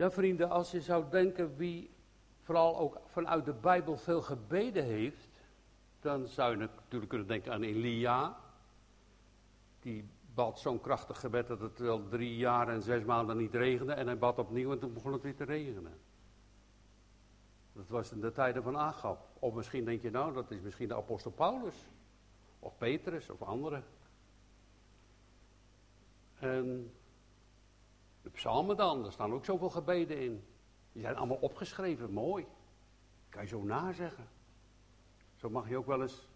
Ja, vrienden, als je zou denken wie vooral ook vanuit de Bijbel veel gebeden heeft, dan zou je natuurlijk kunnen denken aan Elia. Die bad zo'n krachtig gebed dat het wel drie jaar en zes maanden niet regende. En hij bad opnieuw en toen begon het weer te regenen. Dat was in de tijden van Agap. Of misschien denk je nou, dat is misschien de apostel Paulus. Of Petrus of anderen. En de psalmen dan, daar staan ook zoveel gebeden in. Die zijn allemaal opgeschreven, mooi. Kan je zo nazeggen. Zo mag je ook wel eens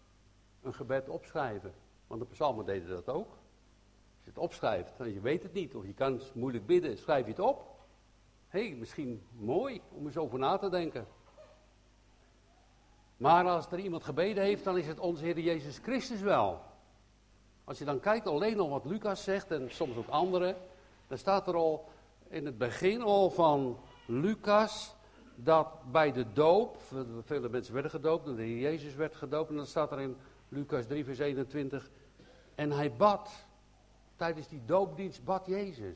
een gebed opschrijven. Want de psalmen deden dat ook. Als je het opschrijft en je weet het niet, of je kan moeilijk bidden, schrijf je het op. Hé, misschien mooi om eens over na te denken. Maar als er iemand gebeden heeft, dan is het onze Heer Jezus Christus wel. Als je dan kijkt alleen al wat Lucas zegt en soms ook anderen, dan staat er al in het begin al van Lucas dat bij de doop, vele mensen werden gedoopt, en de Heer Jezus werd gedoopt, en dan staat er in Lucas 3 vers 21, en hij bad, tijdens die doopdienst bad Jezus.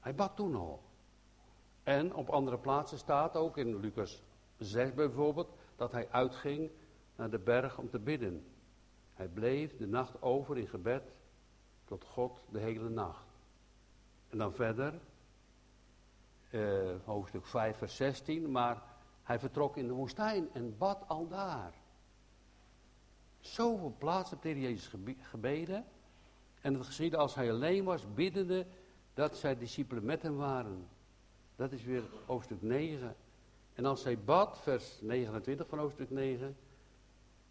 Hij bad toen al. En op andere plaatsen staat ook in Lucas 6 bijvoorbeeld, dat hij uitging naar de berg om te bidden. Hij bleef de nacht over in gebed tot God de hele nacht. En dan verder, eh, hoofdstuk 5, vers 16, maar hij vertrok in de woestijn en bad al daar. Zoveel plaatsen heeft Jezus gebeden. En het geschiedde als hij alleen was, biddende dat zijn discipelen met hem waren. Dat is weer hoofdstuk 9. En als hij bad, vers 29 van hoofdstuk 9,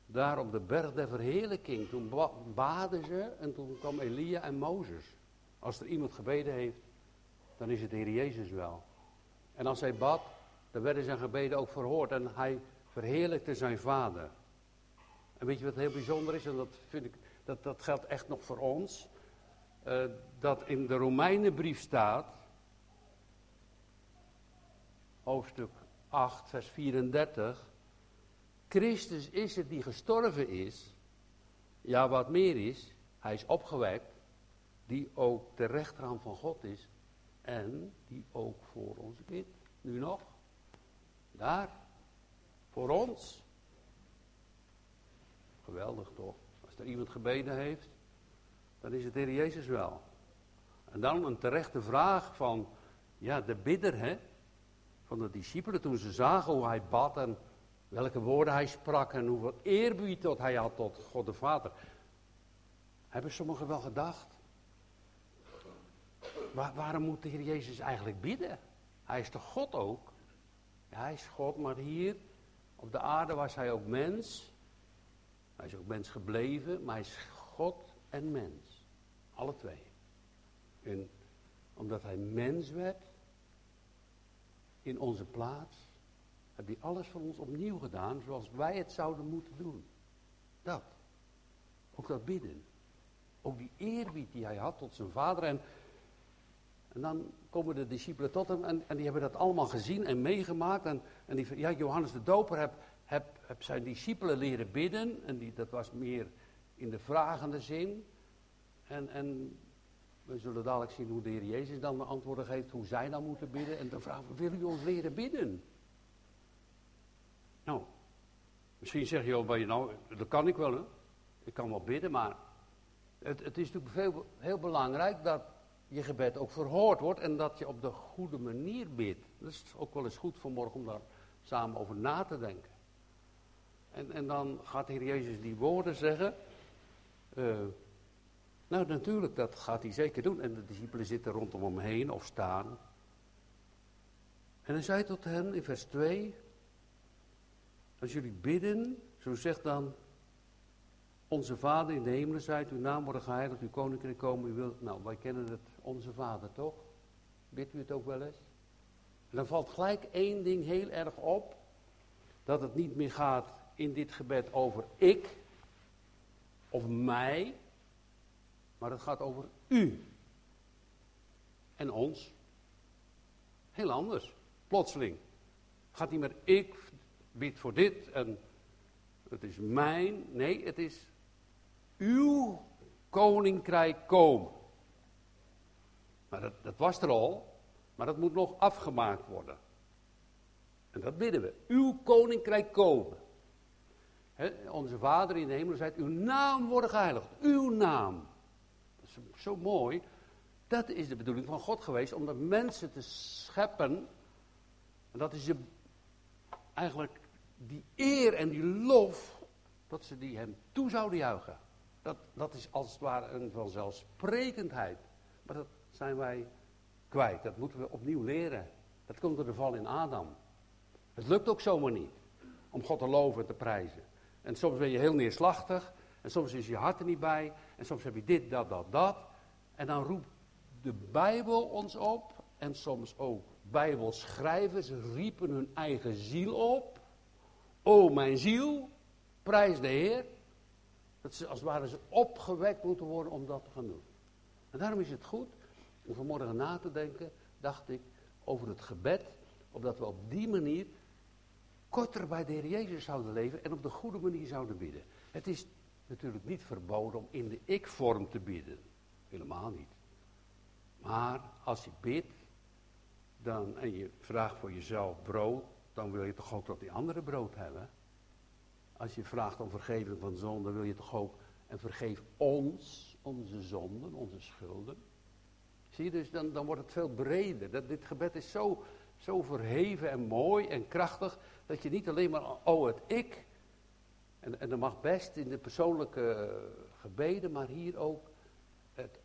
daar op de berg der verheerlijking, toen baden ze en toen kwam Elia en Mozes. Als er iemand gebeden heeft, dan is het de Heer Jezus wel. En als hij bad, dan werden zijn gebeden ook verhoord en hij verheerlijkte zijn vader. En weet je wat heel bijzonder is, en dat, vind ik, dat, dat geldt echt nog voor ons, uh, dat in de Romeinenbrief staat, hoofdstuk 8, vers 34. Christus is het die gestorven is. Ja, wat meer is, hij is opgewekt. Die ook de rechterhand van God is. En die ook voor ons bidt. Nu nog. Daar. Voor ons. Geweldig toch? Als er iemand gebeden heeft, dan is het Heer Jezus wel. En dan een terechte vraag van, ja, de bidder, hè? van de discipelen toen ze zagen hoe hij bad en welke woorden hij sprak en hoeveel eerbied tot hij had tot God de Vader. Hebben sommigen wel gedacht, waarom moet de Heer Jezus eigenlijk bidden? Hij is toch God ook? Ja, hij is God, maar hier op de aarde was hij ook mens. Hij is ook mens gebleven, maar hij is God en mens. Alle twee. En omdat hij mens werd, in onze plaats. Heb je alles voor ons opnieuw gedaan zoals wij het zouden moeten doen. Dat. Ook dat bidden. Ook die eerbied die hij had tot zijn vader. En, en dan komen de discipelen tot hem en, en die hebben dat allemaal gezien en meegemaakt. En, en die, ja, Johannes de Doper heb, heb, zijn discipelen leren bidden. En die, dat was meer in de vragende zin. En, en we zullen dadelijk zien hoe de Heer Jezus dan de antwoorden geeft, hoe zij dan moeten bidden. En dan vragen we, wil u ons leren bidden? Nou, misschien zeg je al je nou, dat kan ik wel, hè? ik kan wel bidden, maar het, het is natuurlijk veel, heel belangrijk dat je gebed ook verhoord wordt en dat je op de goede manier bidt. Dat is ook wel eens goed voor morgen om daar samen over na te denken. En, en dan gaat de Heer Jezus die woorden zeggen. Uh, nou, natuurlijk, dat gaat hij zeker doen. En de discipelen zitten rondom hem heen of staan. En hij zei tot hen in vers 2: Als jullie bidden, zo zegt dan onze Vader in de hemelen zijt, uw naam worden geheiligd, uw koninkrijk komen, u wilt. Nou, wij kennen het, onze Vader toch? Bidt u het ook wel eens? En dan valt gelijk één ding heel erg op: dat het niet meer gaat in dit gebed over ik of mij, maar het gaat over u. En ons. Heel anders. Plotseling. Gaat niet meer ik bid voor dit en het is mijn. Nee, het is uw koninkrijk komen. Maar dat, dat was er al. Maar dat moet nog afgemaakt worden. En dat bidden we. Uw koninkrijk komen. onze Vader in de hemel zei, uw naam worden geheiligd. Uw naam. Dat is zo mooi. Dat is de bedoeling van God geweest, om de mensen te scheppen. En dat is eigenlijk die eer en die lof, dat ze die hem toe zouden juichen. Dat, dat is als het ware een vanzelfsprekendheid. Maar dat zijn wij kwijt. Dat moeten we opnieuw leren. Dat komt door de val in Adam. Het lukt ook zomaar niet om God te loven en te prijzen. En soms ben je heel neerslachtig. En soms is je hart er niet bij. En soms heb je dit, dat, dat, dat. En dan roept de Bijbel ons op. En soms ook Bijbelschrijvers riepen hun eigen ziel op. O mijn ziel, prijs de Heer. Dat ze als het ware ze opgewekt moeten worden om dat te gaan doen. En daarom is het goed om vanmorgen na te denken, dacht ik, over het gebed. Opdat we op die manier korter bij de Heer Jezus zouden leven en op de goede manier zouden bidden. Het is natuurlijk niet verboden om in de ik-vorm te bidden. Helemaal niet. Maar als je bidt dan, en je vraagt voor jezelf brood, dan wil je toch ook dat die andere brood hebben. Als je vraagt om vergeving van zonde, wil je toch ook, en vergeef ons onze zonden, onze schulden. Zie je, dus dan, dan wordt het veel breder. Dat, dit gebed is zo, zo verheven en mooi en krachtig, dat je niet alleen maar, oh het ik, en, en dat mag best in de persoonlijke gebeden, maar hier ook het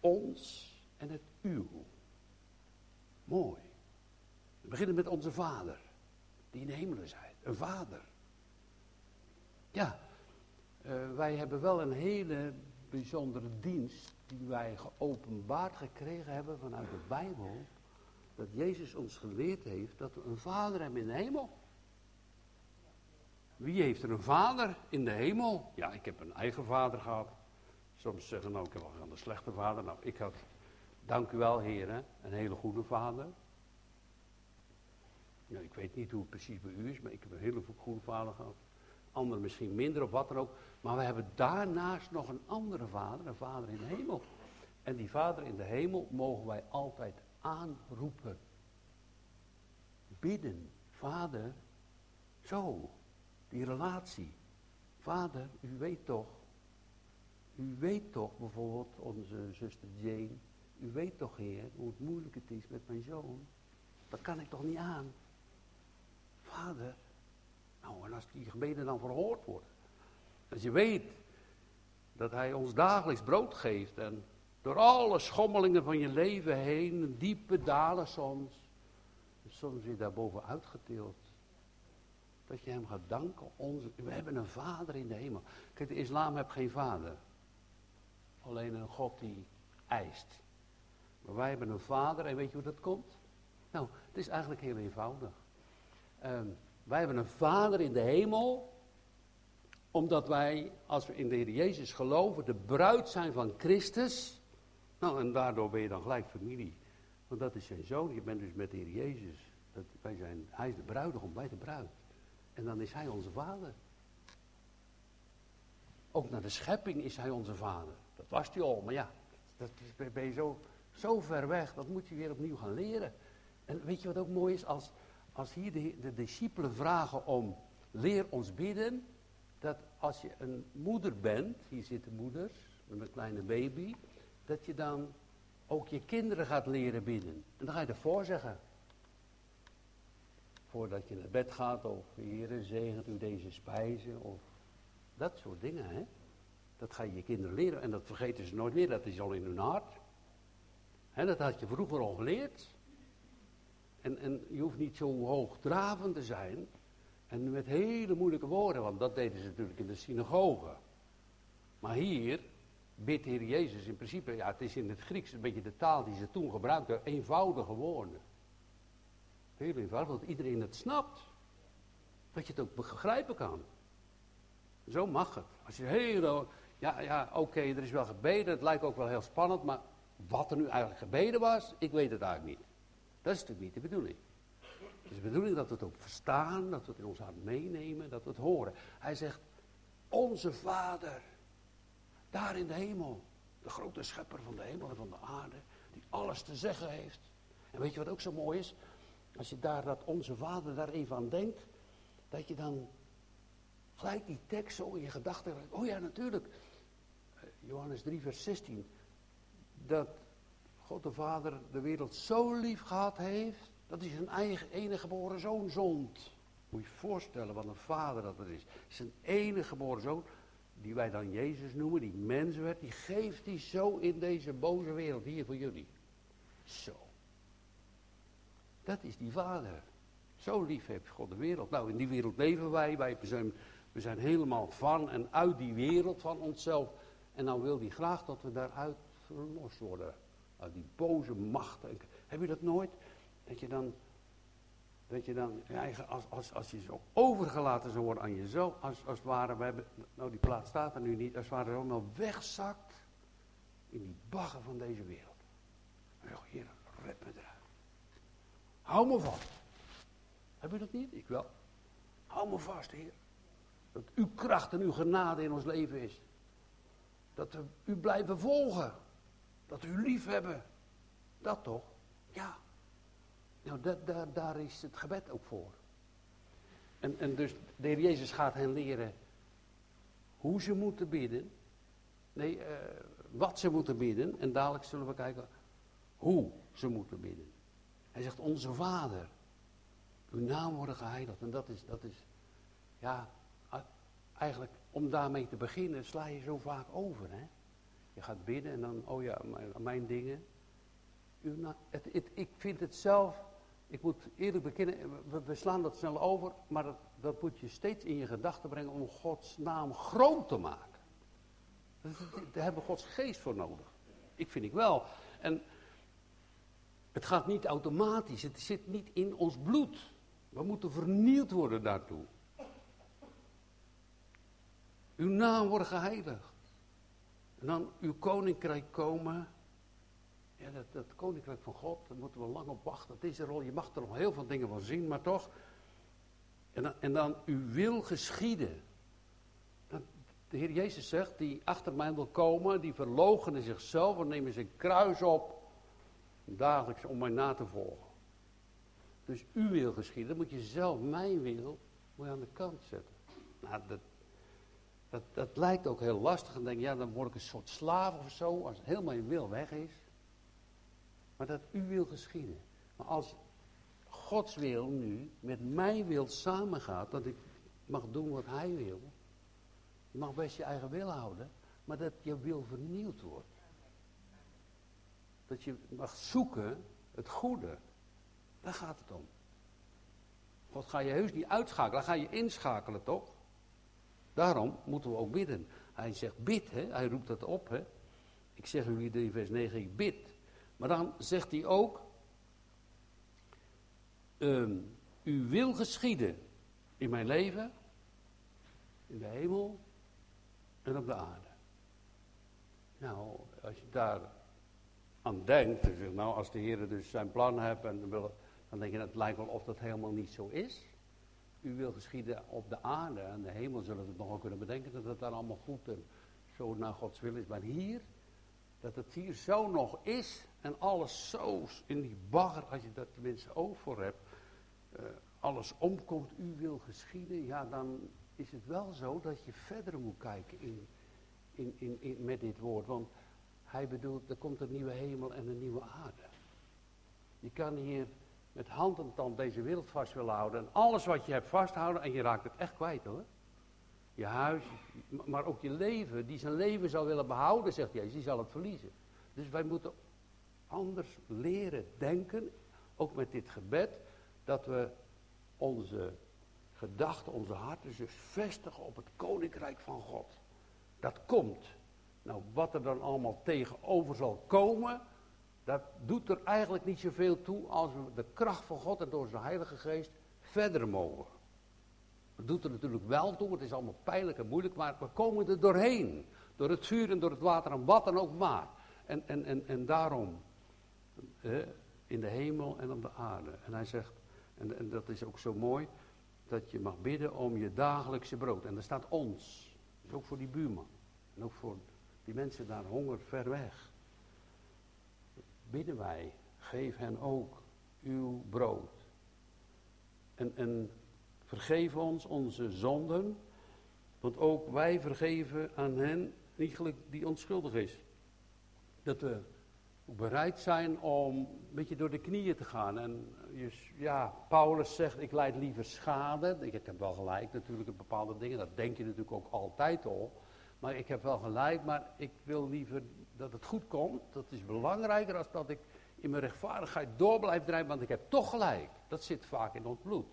ons en het uw. Mooi. We beginnen met onze vader, die in de hemelen zijn. Een vader. Ja, uh, wij hebben wel een hele bijzondere dienst die wij geopenbaard gekregen hebben vanuit de Bijbel. Dat Jezus ons geleerd heeft dat we een vader hebben in de hemel. Wie heeft er een vader in de hemel? Ja, ik heb een eigen vader gehad. Soms zeggen nou, ik heb wel een slechte vader. Nou, ik had, dank u wel heren, een hele goede vader. Ja, ik weet niet hoe het precies bij u is, maar ik heb een hele goede vader gehad. Anderen misschien minder of wat dan ook. Maar we hebben daarnaast nog een andere vader, een vader in de hemel. En die vader in de hemel mogen wij altijd aanroepen. Bidden, vader, zo, die relatie. Vader, u weet toch, u weet toch bijvoorbeeld onze zuster Jane, u weet toch heer hoe het moeilijk het is met mijn zoon. Dat kan ik toch niet aan. Vader, nou en als die gebeden dan verhoord worden. Als je weet dat hij ons dagelijks brood geeft en door alle schommelingen van je leven heen, diepe dalen soms, soms weer daarboven uitgetild. Dat je hem gaat danken. Onze, we hebben een vader in de hemel. Kijk, de islam heeft geen vader. Alleen een God die eist. Maar wij hebben een vader en weet je hoe dat komt? Nou, het is eigenlijk heel eenvoudig. Ehm, wij hebben een vader in de hemel omdat wij, als we in de Heer Jezus geloven, de bruid zijn van Christus. Nou, en daardoor ben je dan gelijk familie. Want dat is zijn zoon, je bent dus met de Heer Jezus. Dat, wij zijn, hij is de bruidegom, wij de bruid. En dan is hij onze vader. Ook naar de schepping is hij onze vader. Dat was hij al, maar ja, dat ben je zo, zo ver weg. Dat moet je weer opnieuw gaan leren. En weet je wat ook mooi is? Als, als hier de, de discipelen vragen om leer ons bidden dat als je een moeder bent, hier zitten moeders met een kleine baby, dat je dan ook je kinderen gaat leren bidden. En dan ga je ervoor zeggen. Voordat je naar bed gaat, of heren, zegent u deze spijzen, of dat soort dingen, hè. Dat ga je je kinderen leren en dat vergeten ze nooit meer, dat is al in hun hart. Hè, dat had je vroeger al geleerd. En, en je hoeft niet zo hoogdravend te zijn, en met hele moeilijke woorden, want dat deden ze natuurlijk in de synagoge. Maar hier bidt Jezus in principe, ja het is in het Grieks een beetje de taal die ze toen gebruikten, eenvoudige woorden. Heel eenvoudig, dat iedereen het snapt. Dat je het ook begrijpen kan. Zo mag het. Als je heel, ja, ja oké, er is wel gebeden, het lijkt ook wel heel spannend, maar wat er nu eigenlijk gebeden was, ik weet het eigenlijk niet. Dat is natuurlijk niet de bedoeling. Het is de bedoeling dat we het ook verstaan, dat we het in ons hart meenemen, dat we het horen. Hij zegt, onze Vader, daar in de hemel, de grote schepper van de hemel en van de aarde, die alles te zeggen heeft. En weet je wat ook zo mooi is? Als je daar dat onze vader daar even aan denkt, dat je dan gelijk die tekst zo in je gedachten, oh ja natuurlijk, eh, Johannes 3 vers 16, dat God de Vader de wereld zo lief gehad heeft, dat hij zijn eigen enige geboren zoon zond. Moet je je voorstellen wat een vader dat is. Zijn enige geboren zoon, die wij dan Jezus noemen, die mens werd, die geeft hij zo in deze boze wereld hier voor jullie. Zo. Dat is die vader. Zo lief heeft God de wereld. Nou, in die wereld leven wij. wij zijn, we zijn helemaal van en uit die wereld van onszelf. En dan wil hij graag dat we daaruit verlost worden. Die boze machten. Heb je dat nooit? Dat je dan, dat je dan als, als, als je zo overgelaten zou worden aan jezelf, als, als het ware, we hebben, nou die plaats staat er nu niet, als het ware allemaal wegzakt in die bagger van deze wereld. En zeg, hier, red me eruit. Hou me vast. Heb je dat niet? Ik wel. Hou me vast, Heer. Dat uw kracht en uw genade in ons leven is. Dat we u blijven volgen. Dat u lief hebben. Dat toch? Ja. Nou, dat, daar, is het gebed ook voor. En, en dus de Heer Jezus gaat hen leren hoe ze moeten bidden. Nee, uh, wat ze moeten bidden. En dadelijk zullen we kijken hoe ze moeten bidden. Hij zegt, onze Vader, uw naam worden geheiligd. En dat is, dat is, ja, eigenlijk om daarmee te beginnen sla je zo vaak over. Hè? Je gaat bidden en dan, oh ja, mijn, mijn dingen. het, het, ik vind het zelf, ik moet eerlijk bekennen, we, we slaan dat snel over, maar dat, dat, moet je steeds in je gedachten brengen om Gods naam groot te maken. Daar hebben we Gods geest voor nodig. Ik vind ik wel. En het gaat niet automatisch, het zit niet in ons bloed. We moeten vernield worden daartoe. Uw naam wordt geheiligd. Dan uw koninkrijk komen. Ja, dat, dat koninkrijk van God, daar moeten we lang op wachten. Deze rol, je mag er nog heel veel dingen van zien, maar toch. En dan, en dan uw wil geschieden. de Heer Jezus zegt, die achter mij wil komen, die verloochenen zichzelf en nemen zijn kruis op. Dagelijks om mij na te volgen. Dus uw wil geschieden, dan moet je zelf mijn wil moet je aan de kant zetten. Nou, dat, dat, dat lijkt ook heel lastig. En denk ja, dan word ik een soort slaaf of zo, als helemaal je wil weg is. Maar dat u wil geschieden. Maar als Gods wil nu met mijn wil samengaat, dat ik mag doen wat hij wil. Je mag best je eigen wil houden, maar dat je wil vernieuwd wordt. Dat je mag zoeken het goede. Daar gaat het om. God ga je heus niet uitschakelen, ga je inschakelen toch? Daarom moeten we ook bidden. Hij zegt bid, hè? hij roept dat op. Hè? Ik zeg u in vers 9, ik bid. Maar dan zegt hij ook, um, u wil geschieden in mijn leven, in de hemel en op de aarde. Nou, als je daar aan denkt, nou als de Heer dus zijn plan heeft, en dan denk je, het lijkt wel of dat helemaal niet zo is u wil geschieden op de aarde en de hemel zullen het nog kunnen bedenken dat het daar allemaal goed en zo naar Gods wil is. Maar hier, dat het hier zo nog is en alles zo in die bagger, als je daar tenminste oog voor hebt, uh, alles omkomt, u wil geschieden, ja dan is het wel zo dat je verder moet kijken in, in, in, met dit woord. Want hij bedoelt, er komt een nieuwe hemel en een nieuwe aarde. Je kan hier met hand en tand deze wereld vast willen houden. En alles wat je hebt vasthouden en je raakt het echt kwijt hoor. Je huis, maar ook je leven, die zijn leven zal willen behouden, zegt Jezus, die zal het verliezen. Dus wij moeten anders leren denken, ook met dit gebed, dat we onze gedachten, onze harten dus vestigen op het koninkrijk van God. Dat komt. Nou, wat er dan allemaal tegenover zal komen, dat doet er eigenlijk niet zoveel toe als we de kracht van God en door zijn Heilige Geest verder mogen. Dat doet er natuurlijk wel toe, het is allemaal pijnlijk en moeilijk, maar we komen er doorheen. Door het vuur en door het water en wat dan ook maar. En, en, en, en daarom, in de hemel en op de aarde. En hij zegt, en, en dat is ook zo mooi, dat je mag bidden om je dagelijkse brood. En daar staat ons, ook voor die buurman. En ook voor die mensen daar honger ver weg bidden wij, geef hen ook uw brood. En, en vergeef ons onze zonden, want ook wij vergeven aan hen die onschuldig is. Dat we bereid zijn om een beetje door de knieën te gaan. En ja, Paulus zegt, ik leid liever schade. Ik heb wel gelijk natuurlijk in bepaalde dingen, dat denk je natuurlijk ook altijd al. Maar ik heb wel gelijk, maar ik wil liever dat het goed komt. Dat is belangrijker dan dat ik in mijn rechtvaardigheid door blijf drijven, want ik heb toch gelijk. Dat zit vaak in ons bloed.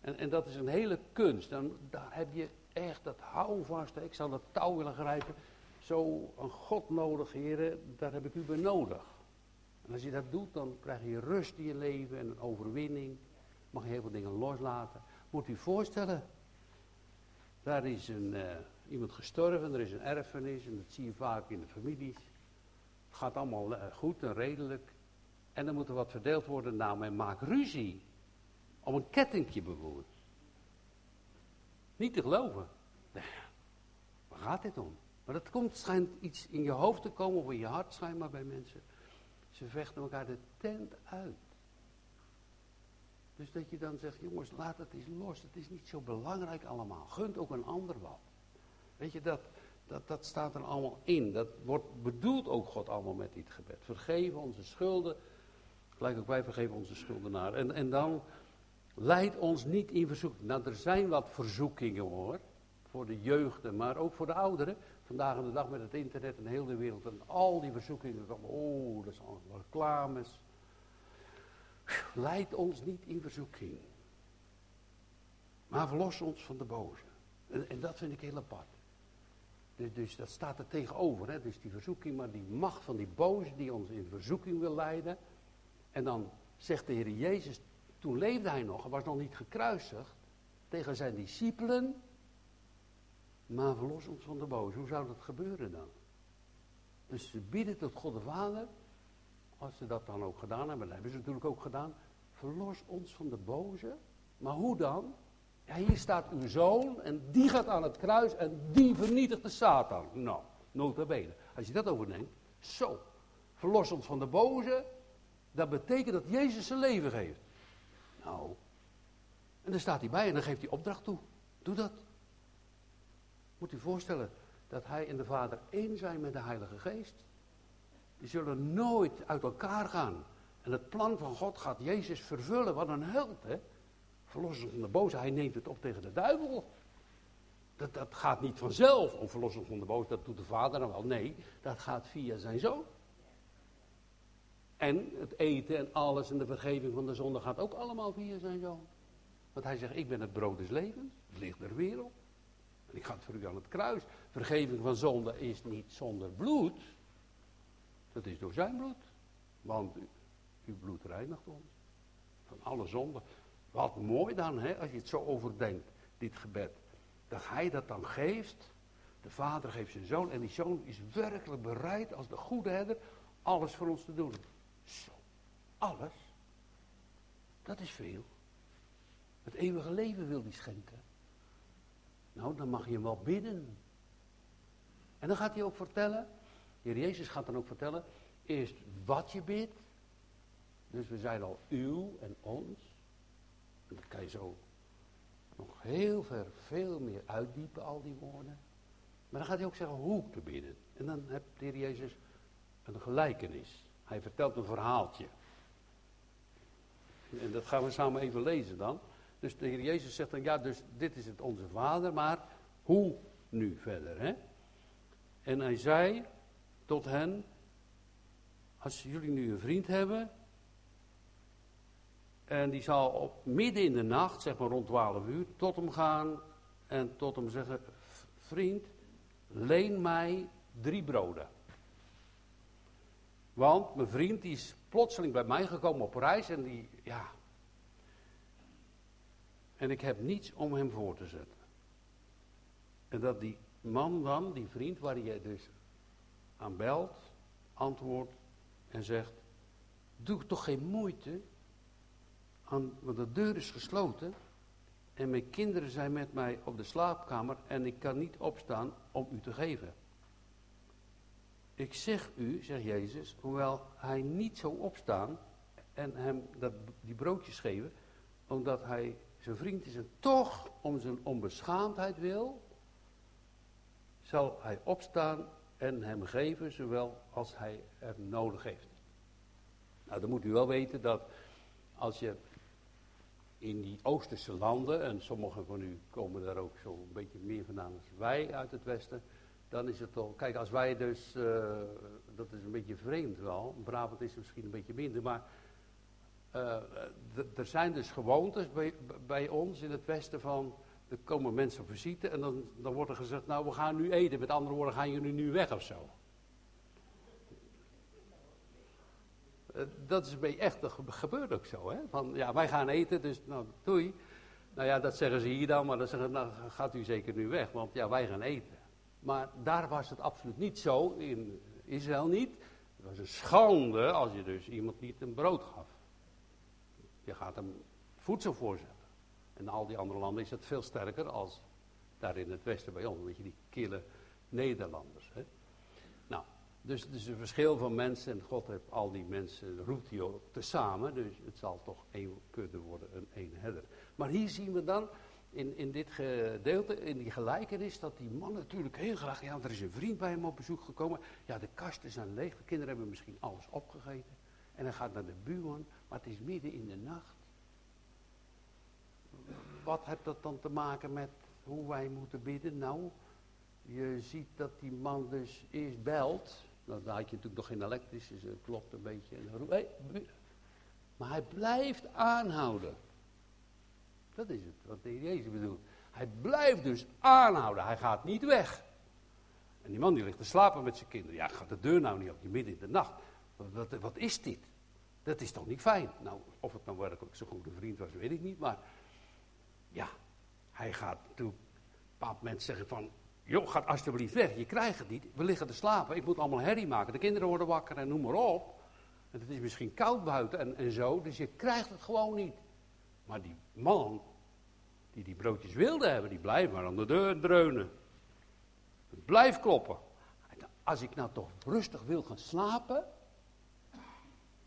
En, en dat is een hele kunst. Dan, daar heb je echt dat houvast. Ik zou dat touw willen grijpen. Zo een God nodig, heren, daar heb ik u bij nodig. En als je dat doet, dan krijg je rust in je leven en een overwinning. Mag je heel veel dingen loslaten. Moet u voorstellen, daar is een, uh, iemand gestorven, er is een erfenis en dat zie je vaak in de families. Gaat allemaal uh, goed en redelijk. En dan moet er wat verdeeld worden. Nou, men maakt ruzie. Om een kettingje bijvoorbeeld. Niet te geloven. Waar gaat dit om? Maar dat komt, schijnt iets in je hoofd te komen of in je hart schijnbaar bij mensen. Ze vechten elkaar de tent uit. Dus dat je dan zegt, jongens, laat het eens los. Het is niet zo belangrijk allemaal. Gunt ook een ander wat. Weet je, dat, dat, dat staat er allemaal in. Dat wordt bedoeld ook God allemaal met dit gebed. Vergeven onze schulden. Gelijk ook wij vergeven onze schuldenaren. En, en dan leid ons niet in verzoeking. Nou, er zijn wat verzoekingen hoor. Voor de jeugden, maar ook voor de ouderen. Vandaag aan de dag met het internet en heel de wereld. En al die verzoekingen. Oh, dat is allemaal reclames. Leid ons niet in verzoeking. Maar verlos ons van de boze. En, en dat vind ik heel apart. Dus, dus, dat staat er tegenover. Hè? Dus die verzoeking, maar die macht van die boze die ons in verzoeking wil leiden. En dan zegt de Heer Jezus, toen leefde hij nog, hij was nog niet gekruisigd, tegen zijn discipelen. Maar verlos ons van de boze. Hoe zou dat gebeuren dan? Dus ze bieden tot God de Vader, als ze dat dan ook gedaan hebben, dat hebben ze natuurlijk ook gedaan. Verlos ons van de boze. Maar hoe dan? Hier staat uw zoon en die gaat aan het kruis en die vernietigt de Satan. Nou, nota bene. Als je dat overdenkt, zo. Verlos ons van de boze, dat betekent dat Jezus zijn leven geeft. Nou, en dan staat hij bij en dan geeft hij opdracht toe. Doe dat. Moet u voorstellen dat hij en de Vader één zijn met de Heilige Geest. Die zullen nooit uit elkaar gaan. En het plan van God gaat Jezus vervullen. Wat een held, hè? Verlossen van de boze, hij neemt het op tegen de duivel. Dat, dat gaat niet vanzelf om verlossing van de boze, dat doet de vader dan wel. Nee, dat gaat via zijn zoon. En het eten en alles en de vergeving van de zonde gaat ook allemaal via zijn zoon. Want hij zegt, ik ben het brood des levens, het licht der wereld. En ik ga het voor u aan het kruis. Vergeving van zonde is niet zonder bloed. Dat is door zijn bloed. Want uw bloed reinigt ons. Van alle zonden. Wat mooi dan, hè, als je het zo overdenkt, dit gebed. Dat hij dat dan geeft. De vader geeft zijn zoon. En die zoon is werkelijk bereid als de goede herder alles voor ons te doen. Zo, alles. Dat is veel. Het eeuwige leven wil hij schenken. Nou, dan mag je hem wel bidden. En dan gaat hij ook vertellen, Heer Jezus gaat dan ook vertellen, eerst wat je bidt. Dus we zijn al uw en ons. Dat kan je zo nog heel ver, veel meer uitdiepen, al die woorden. Maar dan gaat hij ook zeggen hoe te bidden. En dan heeft de Heer Jezus een gelijkenis. Hij vertelt een verhaaltje. En dat gaan we samen even lezen dan. Dus de Heer Jezus zegt dan, ja, dus dit is het onze Vader, maar hoe nu verder, hè? En hij zei tot hen, als jullie nu een vriend hebben, en die zal op midden in de nacht, zeg maar rond 12 uur, tot hem gaan en tot hem zeggen, vriend, leen mij drie broden. Want mijn vriend die is plotseling bij mij gekomen op reis en die, ja. En ik heb niets om hem voor te zetten. En dat die man dan, die vriend waar je dus aan belt, antwoordt en zegt: Doe toch geen moeite, want de deur is gesloten en mijn kinderen zijn met mij op de slaapkamer en ik kan niet opstaan om u te geven. Ik zeg u, zegt Jezus, hoewel hij niet zou opstaan en hem dat, die broodjes geven, omdat hij zijn vriend is en toch om zijn onbeschaamdheid wil, zal hij opstaan en hem geven, zowel als hij er nodig heeft. Nou, dan moet u wel weten dat als je in die Oosterse landen, en sommigen van u komen daar ook zo een beetje meer vandaan als wij uit het Westen, dan is het toch, kijk, als wij dus, uh, dat is een beetje vreemd wel, Brabant is misschien een beetje minder, maar uh, er zijn dus gewoontes bij, bij, ons in het Westen van, er komen mensen op visite en dan, dan wordt er gezegd, nou we gaan nu eten, met andere woorden gaan jullie nu weg of zo. Dat is beetje echt, dat gebeurt ook zo, hè. Van, ja, wij gaan eten, dus nou, doei. Nou ja, dat zeggen ze hier dan, maar dan zeggen ze, nou gaat u zeker nu weg, want ja, wij gaan eten. Maar daar was het absoluut niet zo, in Israël niet. Het was een schande als je dus iemand niet een brood gaf. Je gaat hem voedsel voorzetten. En in al die andere landen is het veel sterker als daar in het westen bij ons. Weet je, die kille Nederlanders. Hè? Dus het is een verschil van mensen. En God heeft al die mensen, roept hij ook tezamen. Dus het zal toch één kunnen worden, een één herder. Maar hier zien we dan in, in dit gedeelte, in die gelijkenis, dat die man natuurlijk heel graag, ja, er is een vriend bij hem op bezoek gekomen. Ja, de kasten zijn leeg, de kinderen hebben misschien alles opgegeten. En hij gaat naar de buurman, maar het is midden in de nacht. Wat heeft dat dan te maken met hoe wij moeten bidden? Nou, je ziet dat die man dus eerst belt. Nou, dan had je natuurlijk nog geen elektrische, dus klopt een beetje. Maar hij blijft aanhouden. Dat is het, wat de Jezus bedoelt. Hij blijft dus aanhouden, hij gaat niet weg. En die man die ligt te slapen met zijn kinderen. Ja, gaat de deur nou niet op, midden in de nacht. Wat, wat, is dit? Dat is toch niet fijn? Nou, of het nou werkelijk zo'n goede vriend was, weet ik niet. Maar ja, hij gaat natuurlijk een bepaald moment zeggen van... joh, ga alsjeblieft weg, je krijgt het niet. We liggen te slapen, ik moet allemaal herrie maken. De kinderen worden wakker en noem maar op. En het is misschien koud buiten en, en zo, dus je krijgt het gewoon niet. Maar die man, die die broodjes wilde hebben, die blijft maar aan de deur dreunen. Blijf kloppen. Als ik nou toch rustig wil gaan slapen,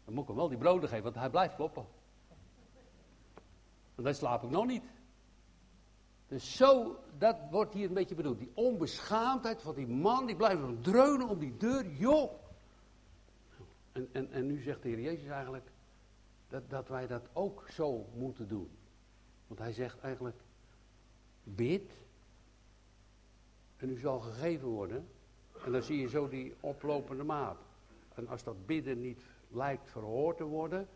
dan moet ik hem wel die broden geven, want hij blijft kloppen. En dan slaap ik nog niet. Dus zo, dat wordt hier een beetje bedoeld. Die onbeschaamdheid van die man, die blijft dreunen om die deur. Joh! En, en, en nu zegt de Heer Jezus eigenlijk dat, dat wij dat ook zo moeten doen. Want hij zegt eigenlijk, bid en u zal gegeven worden. En dan zie je zo die oplopende maat. En als dat bidden niet lijkt verhoord te worden,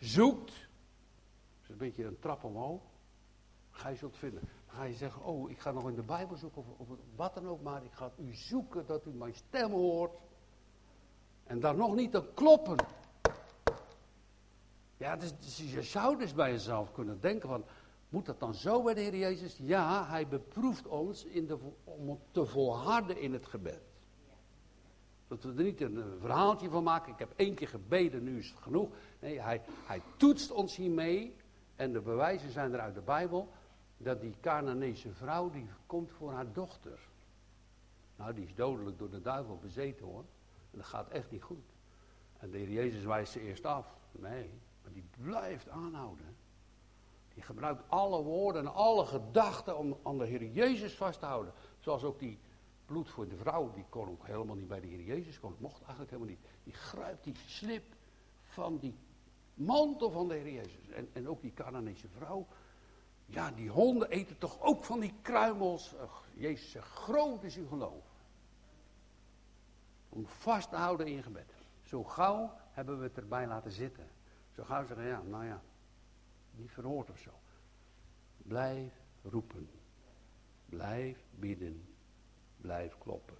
zoekt. Dat is een beetje een trap omhoog. Ga je zult vinden. Ga je zeggen, oh, ik ga nog in de Bijbel zoeken of, of wat dan ook, maar ik ga u zoeken dat u mijn stem hoort. En dan nog niet te kloppen. Ja, dus, dus, je zou dus bij jezelf kunnen denken van, moet dat dan zo bij de Heer Jezus? Ja, hij beproeft ons in de, om te volharden in het gebed. Dat we er niet een verhaaltje van maken. Ik heb één keer gebeden, nu is het genoeg. Nee, hij, hij toetst ons hiermee. En de bewijzen zijn er uit de Bijbel. Dat die Canaanese vrouw, die komt voor haar dochter. Nou, die is dodelijk door de duivel bezeten hoor. En dat gaat echt niet goed. En de Heer Jezus wijst ze eerst af. Nee, maar die blijft aanhouden. Die gebruikt alle woorden en alle gedachten om aan de Heer Jezus vast te houden. Zoals ook die bloed voor de vrouw, die kon ook helemaal niet bij de Heer Jezus komen. Mocht eigenlijk helemaal niet. Die grijpt die slip van die mantel van de Heer Jezus. En, en ook die Canaanese vrouw. Ja, die honden eten toch ook van die kruimels. Jezus groot is uw geloof. Om vast te houden in gebed. Zo gauw hebben we het erbij laten zitten. Zo gauw zeggen, ja, nou ja, niet verhoord of zo. Blijf roepen. Blijf bidden. Blijf kloppen.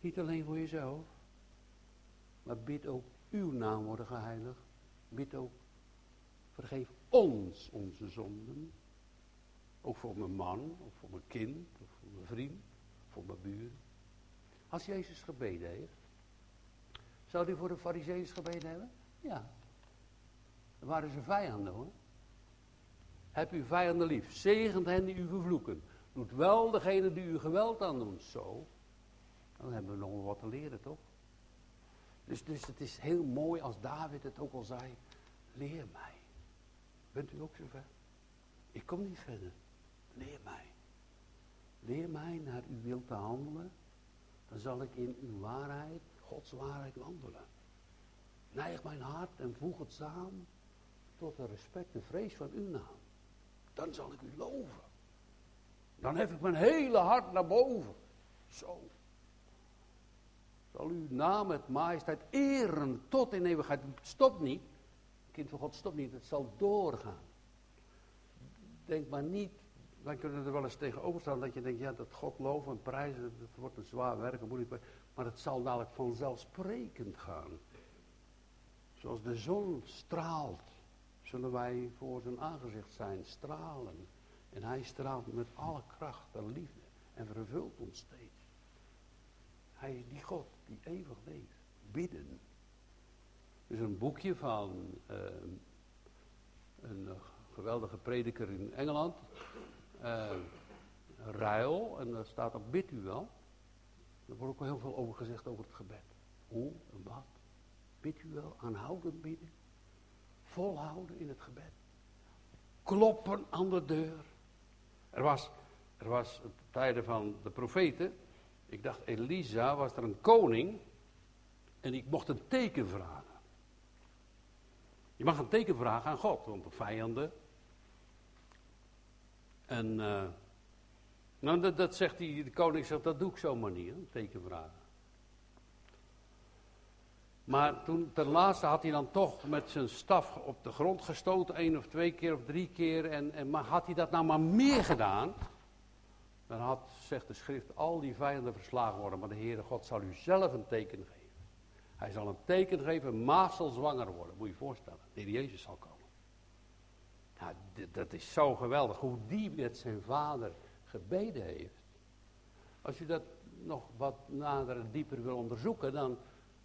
Niet alleen voor jezelf. Maar bid ook uw naam worden geheiligd. Bid ook, vergeef ons onze zonden. Ook voor mijn man, of voor mijn kind, of voor mijn vriend, voor mijn buren. Als Jezus gebeden heeft, zou hij voor de fariseeërs gebeden hebben? Ja. Dan waren ze vijanden hoor. Heb uw vijanden lief. Zegent hen die u vervloeken. Doet wel degene die u geweld aan doen. Zo. Dan hebben we nog wat te leren, toch? Dus, dus het is heel mooi als David het ook al zei. leer mij. Bent u ook zover? Ik kom niet verder. Leer mij. Leer mij naar uw wil te handelen. Dan zal ik in uw waarheid, Gods waarheid wandelen. Neig mijn hart en voeg het samen tot de respect en vrees van uw naam. Dan zal ik u loven. Dan hef ik mijn hele hart naar boven. Zo. Zal uw naam met majesteit eren tot in eeuwigheid. Het stopt niet. Kind van God stopt niet. Het zal doorgaan. Denk maar niet. Wij kunnen er wel eens tegenover staan dat je denkt, ja, dat God loven en prijzen, dat wordt een zwaar werk, een moeilijk werk. Maar het zal dadelijk vanzelfsprekend gaan. Zoals de zon straalt, zullen wij voor zijn aangezicht zijn, stralen. En hij straalt met alle kracht en liefde en vervult ons steeds. Hij is die God die eeuwig leeft. Bidden. Er is een boekje van uh, een geweldige prediker in Engeland. Uh, Ruil. En daar staat op bid u wel. Er wordt ook wel heel veel over gezegd over het gebed. Hoe en wat. Bid u wel. Aanhoudend bidden. Volhouden in het gebed. Kloppen aan de deur. Er was, er was tijden van de profeten. Ik dacht, Elisa was er een koning. En ik mocht een teken vragen. Je mag een teken vragen aan God, want de vijanden. En uh, nou, dat, zegt die, de koning, zegt, dat doe ik zomaar niet, teken vragen. Maar toen, ten laatste had hij dan toch met zijn staf op de grond gestoten, één of twee keer of drie keer. En, en maar had hij dat nou maar meer gedaan, dan had, zegt de schrift, al die vijanden verslagen worden. Maar de Heere God zal u zelf een teken geven. Hij zal een teken geven, Maas zal zwanger worden. Moet je je voorstellen. De Heer Jezus zal komen. Nou, dat is zo geweldig. Hoe die met zijn vader gebeden heeft. Als u dat nog wat nader en dieper wil onderzoeken, dan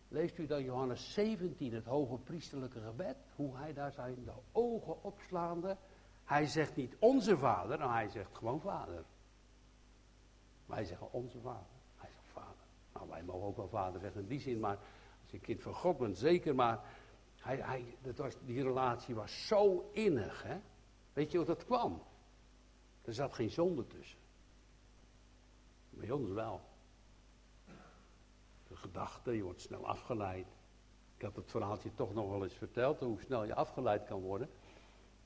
leest u dan Johannes 17, het hoge priesterlijke gebed. Hoe hij daar zijn de ogen opslaande. Hij zegt niet onze vader, maar hij zegt gewoon vader. Wij zeggen onze vader. Hij zegt vader. Nou, wij mogen ook wel vader zeggen in die zin, maar als je kind van God bent, zeker. Maar hij, hij, dat was, die relatie was zo innig. Hè? Weet je hoe dat kwam? Er zat geen zonde tussen. Bij ons wel. De gedachte, je wordt snel afgeleid. Ik had het verhaaltje toch nog wel eens verteld, hoe snel je afgeleid kan worden.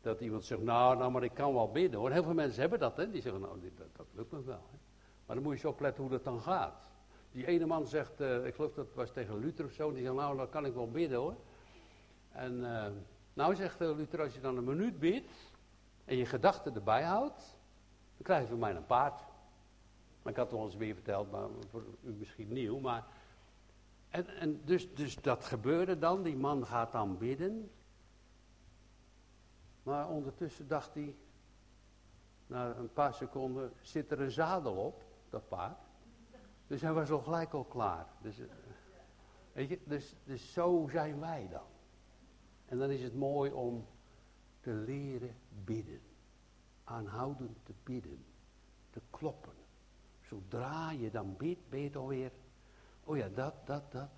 Dat iemand zegt, nou, nou, maar ik kan wel bidden hoor. Heel veel mensen hebben dat, hè. Die zeggen, nou, dat, dat lukt me wel. Hè? Maar dan moet je zo opletten hoe dat dan gaat. Die ene man zegt, uh, ik geloof dat was tegen Luther of zo, die zegt, nou, dan kan ik wel bidden hoor. En uh, nou zegt uh, Luther, als je dan een minuut bidt en je gedachten erbij houdt, dan krijg je van mij een paard. Ik had het al eens weer verteld, maar voor u misschien nieuw. Maar, en en dus, dus dat gebeurde dan, die man gaat dan bidden. Maar ondertussen dacht hij, na een paar seconden, zit er een zadel op, dat paard. Dus hij was al gelijk al klaar. Dus, eh, weet je, dus, dus zo zijn wij dan. En dan is het mooi om te leren bidden. Aanhoudend te bidden. Te kloppen. Zodra je dan bidt, ben je alweer. Oh ja, dat, dat, dat.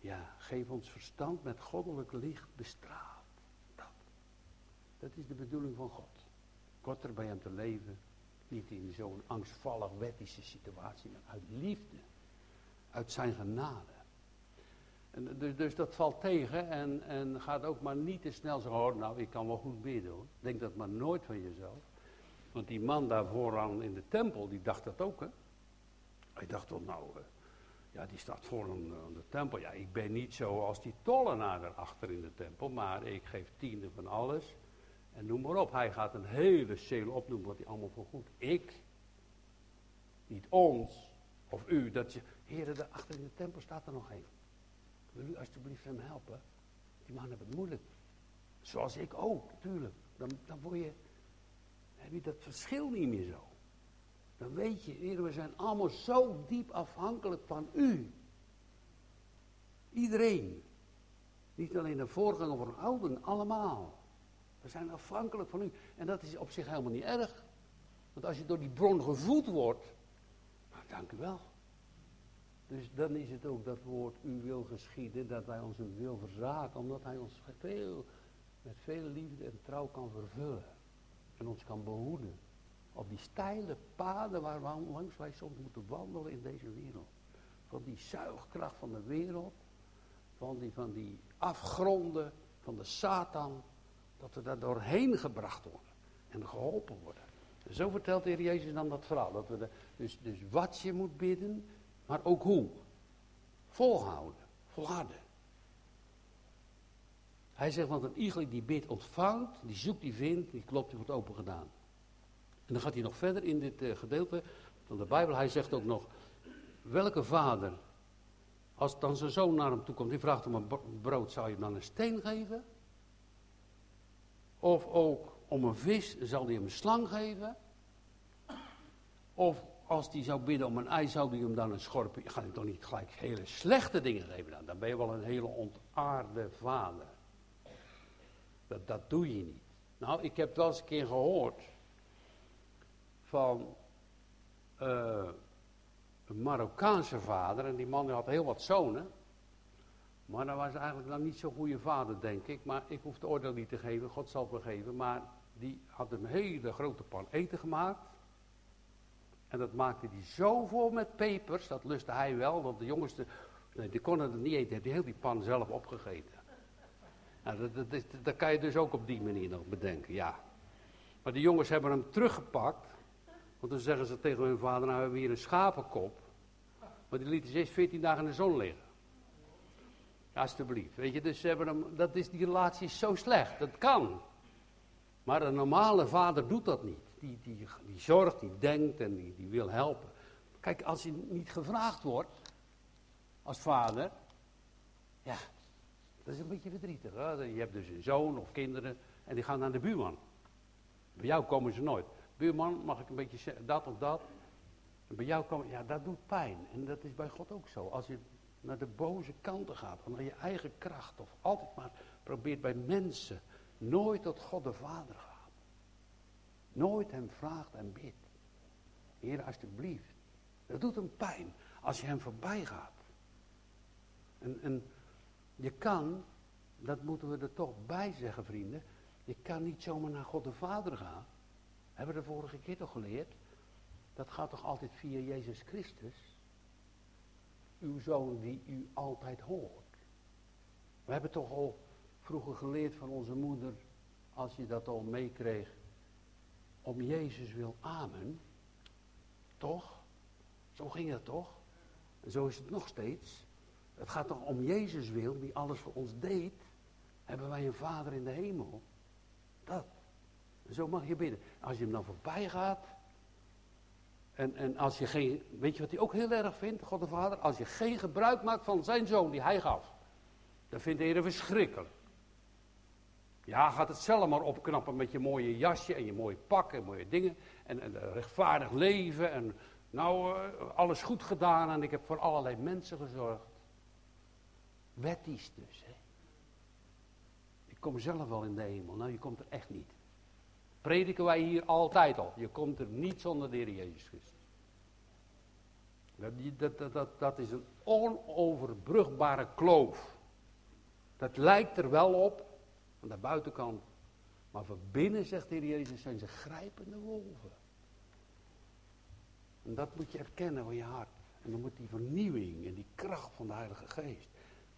Ja, geef ons verstand met goddelijk licht bestraald. Dat. Dat is de bedoeling van God. Korter bij hem te leven niet in zo'n angstvallig wettische situatie, maar uit liefde. Uit zijn genade. En dus, dus dat valt tegen en, en gaat ook maar niet te snel zeggen, oh, nou ik kan wel goed bidden. Denk dat maar nooit van jezelf. Want die man daar vooraan in de tempel, die dacht dat ook hè. Hij dacht wel, nou, uh, ja die staat voor aan de tempel. Ja, ik ben niet zo als die tollenaar erachter in de tempel, maar ik geef tiende van alles. En noem maar op, hij gaat een hele cel opnoemen wat hij allemaal voor goed. Ik, niet ons, of u, dat je, heren, daar achter in de tempel staat er nog één. Wil u alsjeblieft hem helpen? Die man heeft het moeilijk. Zoals ik ook, natuurlijk. Dan, dan word je, heb je dat verschil niet meer zo. Dan weet je, we zijn allemaal zo diep afhankelijk van u. Iedereen. Niet alleen de voorganger een ouden, allemaal. We zijn afhankelijk van u. En dat is op zich helemaal niet erg. Want als je door die bron gevoed wordt, nou, dank u wel. Dus dan is het ook dat woord u wil geschieden, dat wij onze wil verzaken, omdat hij ons veel, met veel liefde en trouw kan vervullen. En ons kan behoeden op die steile paden waar langs wij soms moeten wandelen in deze wereld. Van die zuigkracht van de wereld, van die, van die afgronden van de Satan, dat we daar doorheen gebracht worden en geholpen worden. zo vertelt de Heer Jezus dan dat verhaal. Dat we de, dus, dus wat je moet bidden, maar ook hoe. Volhouden, volharden. Hij zegt, want een igel die bidt ontvangt, die zoekt, die vindt, die klopt, die wordt open gedaan. En dan gaat hij nog verder in dit uh, gedeelte van de Bijbel. Hij zegt ook nog, welke vader, als dan zijn zoon naar hem toe komt, die vraagt om een brood, zou je hem dan een steen geven? Of ook om een vis, zal hij hem een slang geven? Of als hij zou bidden om een ei, zou hij hem dan een schorpioen... Ga je toch niet gelijk hele slechte dingen geven dan? Dan ben je wel een hele ontaarde vader. Dat, dat doe je niet. Nou, ik heb wel eens een keer gehoord van uh, een Marokkaanse vader. En die man had heel wat zonen. Maar dat was eigenlijk dan niet zo'n goede vader, denk ik. Maar ik hoef de oordeel niet te geven, God zal vergeven. Maar die had een hele grote pan eten gemaakt. En dat maakte hij zo vol met pepers, dat lustte hij wel, want de jongens, nee, die konden het niet eten, hij heel die pan zelf opgegeten. Nou, dat, dat, dat, kan je dus ook op die manier nog bedenken, ja. Maar de jongens hebben hem teruggepakt, want dan zeggen ze tegen hun vader, nou we hebben hier een schapenkop. Maar die lieten ze eerst 14 dagen in de zon liggen. Alsjeblieft, weet je, dus ze hebben hem, dat is, die relatie is zo slecht, dat kan. Maar een normale vader doet dat niet. Die, die, die zorgt, die denkt en die, die wil helpen. Kijk, als je niet gevraagd wordt als vader, ja, dat is een beetje verdrietig. Hè? Je hebt dus een zoon of kinderen en die gaan naar de buurman. Bij jou komen ze nooit. Buurman, mag ik een beetje dat of dat? En bij jou komen, ja, dat doet pijn. En dat is bij God ook zo. Als je naar de boze kanten gaat, naar je eigen kracht, of altijd maar probeert bij mensen nooit tot God de Vader gaat. Nooit hem vraagt en bidt. Heer, alsjeblieft. Dat doet hem pijn als je hem voorbij gaat. En, en je kan, dat moeten we er toch bij zeggen, vrienden. Je kan niet zomaar naar God de Vader gaan. Hebben we de vorige keer toch geleerd? Dat gaat toch altijd via Jezus Christus? Uw zoon die u altijd hoort. We hebben toch al vroeger geleerd van onze moeder, als je dat al meekreeg, om Jezus wil amen. Toch? Zo ging het toch? En zo is het nog steeds. Het gaat toch om Jezus wil, die alles voor ons deed. Hebben wij een Vader in de hemel. Dat. En zo mag je bidden. Als je hem dan voorbij gaat. En, en als je geen. Weet je wat hij ook heel erg vindt, God de Vader? Als je geen gebruik maakt van zijn zoon die hij gaf. Dan vindt de Heer verschrikkelijk. Ja, gaat het zelf maar opknappen met je mooie jasje en je mooie pak en mooie dingen. En, en rechtvaardig leven en nou, uh, alles goed gedaan en ik heb voor allerlei mensen gezorgd. Wettisch dus, hè. Ik kom zelf wel in de hemel. Nou, je komt er echt niet. Prediken wij hier altijd al. Je komt er niet zonder de Heer Jezus Christus. Dat, dat, dat is een onoverbrugbare kloof. Dat lijkt er wel op, aan de buitenkant. Maar van binnen, zegt de Heer Jezus, zijn ze grijpende wolven. En dat moet je erkennen van je hart. En dan moet die vernieuwing en die kracht van de Heilige Geest,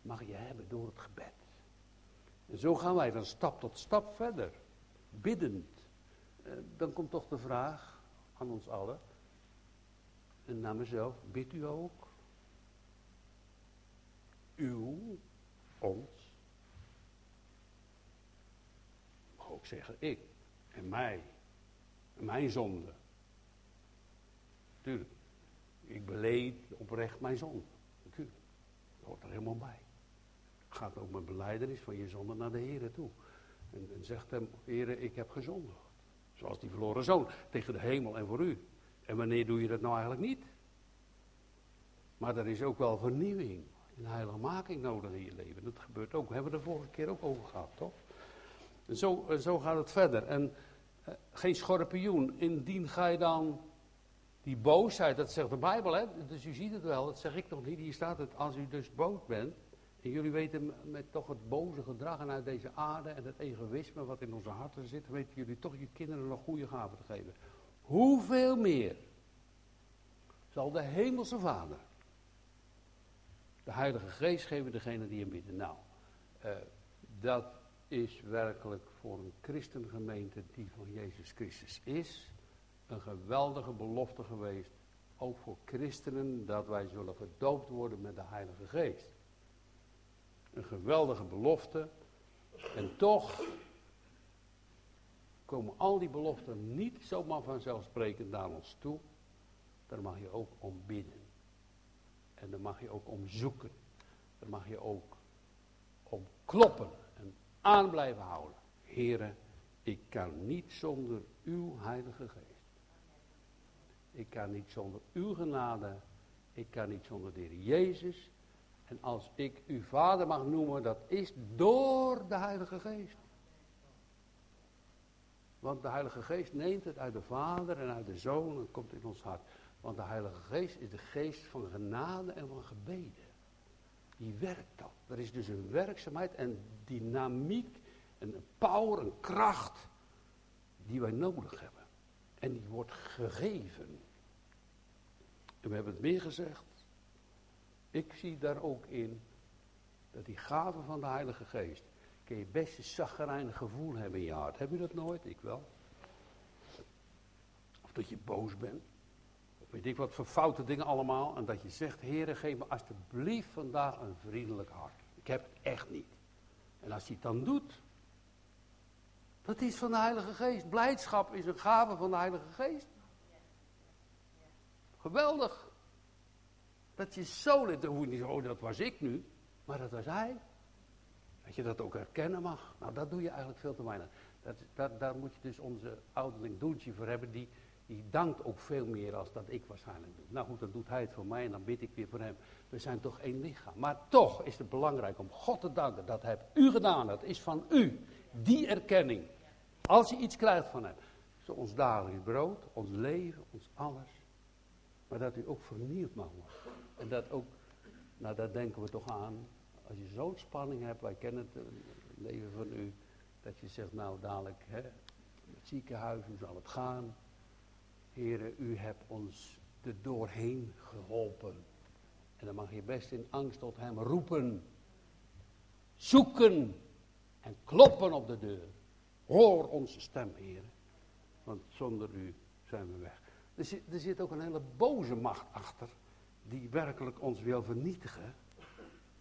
mag je hebben door het gebed. En zo gaan wij dan stap tot stap verder. Biddend. Eh, dan komt toch de vraag aan ons allen. En naar mezelf, bidt u ook? Uw, ons, ook zeggen ik en mij en mijn zonde. Tuurlijk. Ik beleed oprecht mijn zonde. Natuurlijk. Dat hoort er helemaal bij. Gaat ook met beleidenis van je zonde naar de Heer toe. En, zegt hem, Heer, ik heb gezondigd. Zoals die verloren zoon tegen de hemel en voor u. En wanneer doe je dat nou eigenlijk niet? Maar er is ook wel vernieuwing en heiligmaking nodig in je leven. Dat gebeurt ook. We hebben we de vorige keer ook over gehad, toch? En zo, zo gaat het verder. En eh, geen schorpioen. Indien gij dan Die boosheid, dat zegt de Bijbel, hè? dus u ziet het wel, dat zeg ik toch niet. Hier staat het, als u dus boos bent, en jullie weten met toch het boze gedrag en uit deze aarde en het egoïsme wat in onze harten zit, weten jullie toch je kinderen een goede gaven te geven. Hoeveel meer zal de hemelse Vader de Heilige Geest geven degene die hem bidden? Nou, uh, dat is werkelijk voor een christengemeente die van Jezus Christus is, een geweldige belofte geweest. Ook voor christenen dat wij zullen gedoopt worden met de Heilige Geest. Een geweldige belofte. En toch komen al die beloften niet zomaar vanzelfsprekend naar ons toe. Daar mag je ook om bidden. En daar mag je ook om zoeken. Daar mag je ook om kloppen en aan blijven houden. Heren, ik kan niet zonder uw Heilige Geest. Ik kan niet zonder uw genade. Ik kan niet zonder de Heer Jezus. En als ik uw vader mag noemen, dat is door de Heilige Geest. Want de Heilige Geest neemt het uit de Vader en uit de Zoon en komt in ons hart. Want de Heilige Geest is de geest van genade en van gebeden. Die werkt dat. Er is dus een werkzaamheid en dynamiek, en een power, een kracht die wij nodig hebben. En die wordt gegeven. En we hebben het meer gezegd. Ik zie daar ook in dat die gave van de Heilige Geest. Kun je best een gevoel hebben in je hart. Heb je dat nooit? Ik wel. Of dat je boos bent. Weet ik wat voor foute dingen allemaal. En dat je zegt, Heer, geef me alsjeblieft vandaag een vriendelijk hart. Ik heb het echt niet. En als hij het dan doet. Dat is van de Heilige Geest. Blijdschap is een gave van de Heilige Geest. Geweldig. Dat je zo lid, dan niet oh dat was ik nu, maar dat was hij. Dat je dat ook herkennen mag. Nou, dat doe je eigenlijk veel te weinig. Dat, dat, daar moet je dus onze ouderling Doentje voor hebben, die, die dankt ook veel meer als dat ik waarschijnlijk doe. Nou goed, dan doet hij het voor mij en dan bid ik weer voor hem. We zijn toch één lichaam. Maar toch is het belangrijk om God te danken. Dat hebt u gedaan, dat is van u. Die erkenning. Als je iets krijgt van hem. Zo ons dagelijks brood, ons leven, ons alles. Maar dat u ook vernieuwd mag worden. En dat ook, nou daar denken we toch aan, als je zo'n spanning hebt, wij kennen het, leven van u, dat je zegt, nou dadelijk, hè, het ziekenhuis, hoe zal het gaan? Heren, u hebt ons er doorheen geholpen. En dan mag je best in angst tot hem roepen, zoeken en kloppen op de deur. Hoor onze stem, heren, want zonder u zijn we weg. Er zit, er zit ook een hele boze macht achter die werkelijk ons wil vernietigen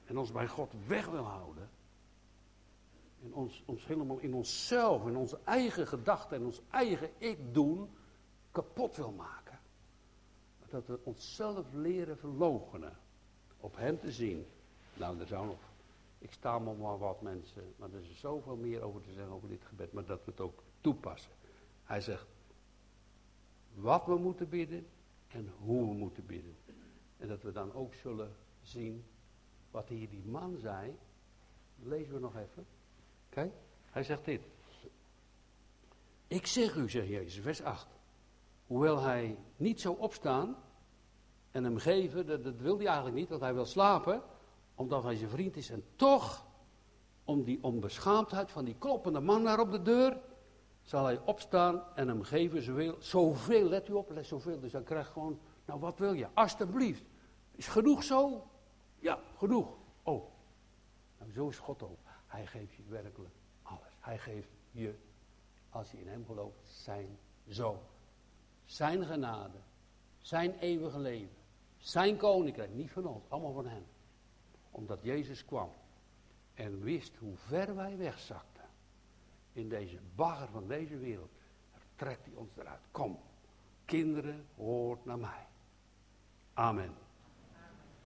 en ons bij God weg wil houden. En ons, ons helemaal in onszelf, in onze eigen gedachten en ons eigen ik doen, kapot wil maken. Dat we onszelf leren verloochenen. Op hem te zien. Nou, er zou nog, ik sta maar wat mensen, maar er is zoveel meer over te zeggen over dit gebed, maar dat we het ook toepassen. Hij zegt, wat we moeten bidden en hoe we moeten bidden. En dat we dan ook zullen zien wat hier die man zei. Lezen we nog even. Kijk, hij zegt dit. Ik zeg u, zegt Jezus, vers 8. Hoewel hij niet zou opstaan en hem geven, dat, dat wil hij eigenlijk niet, want hij wil slapen, omdat hij zijn vriend is. En toch, om die onbeschaamdheid van die kloppende man daar op de deur, zal hij opstaan en hem geven zoveel, zoveel let u op, let zoveel. Dus hij krijgt gewoon, nou wat wil je, alstublieft. Is genoeg zo? Ja, genoeg. Oh, nou zo is God ook. Hij geeft je werkelijk alles. Hij geeft je, als je in hem gelooft, zijn zoon. Zijn genade. Zijn eeuwige leven. Zijn koninkrijk. Niet van ons, allemaal van hem. Omdat Jezus kwam en wist hoe ver wij wegzakten. In deze bagger van deze wereld. Trekt hij ons eruit. Kom, kinderen, hoort naar mij. Amen.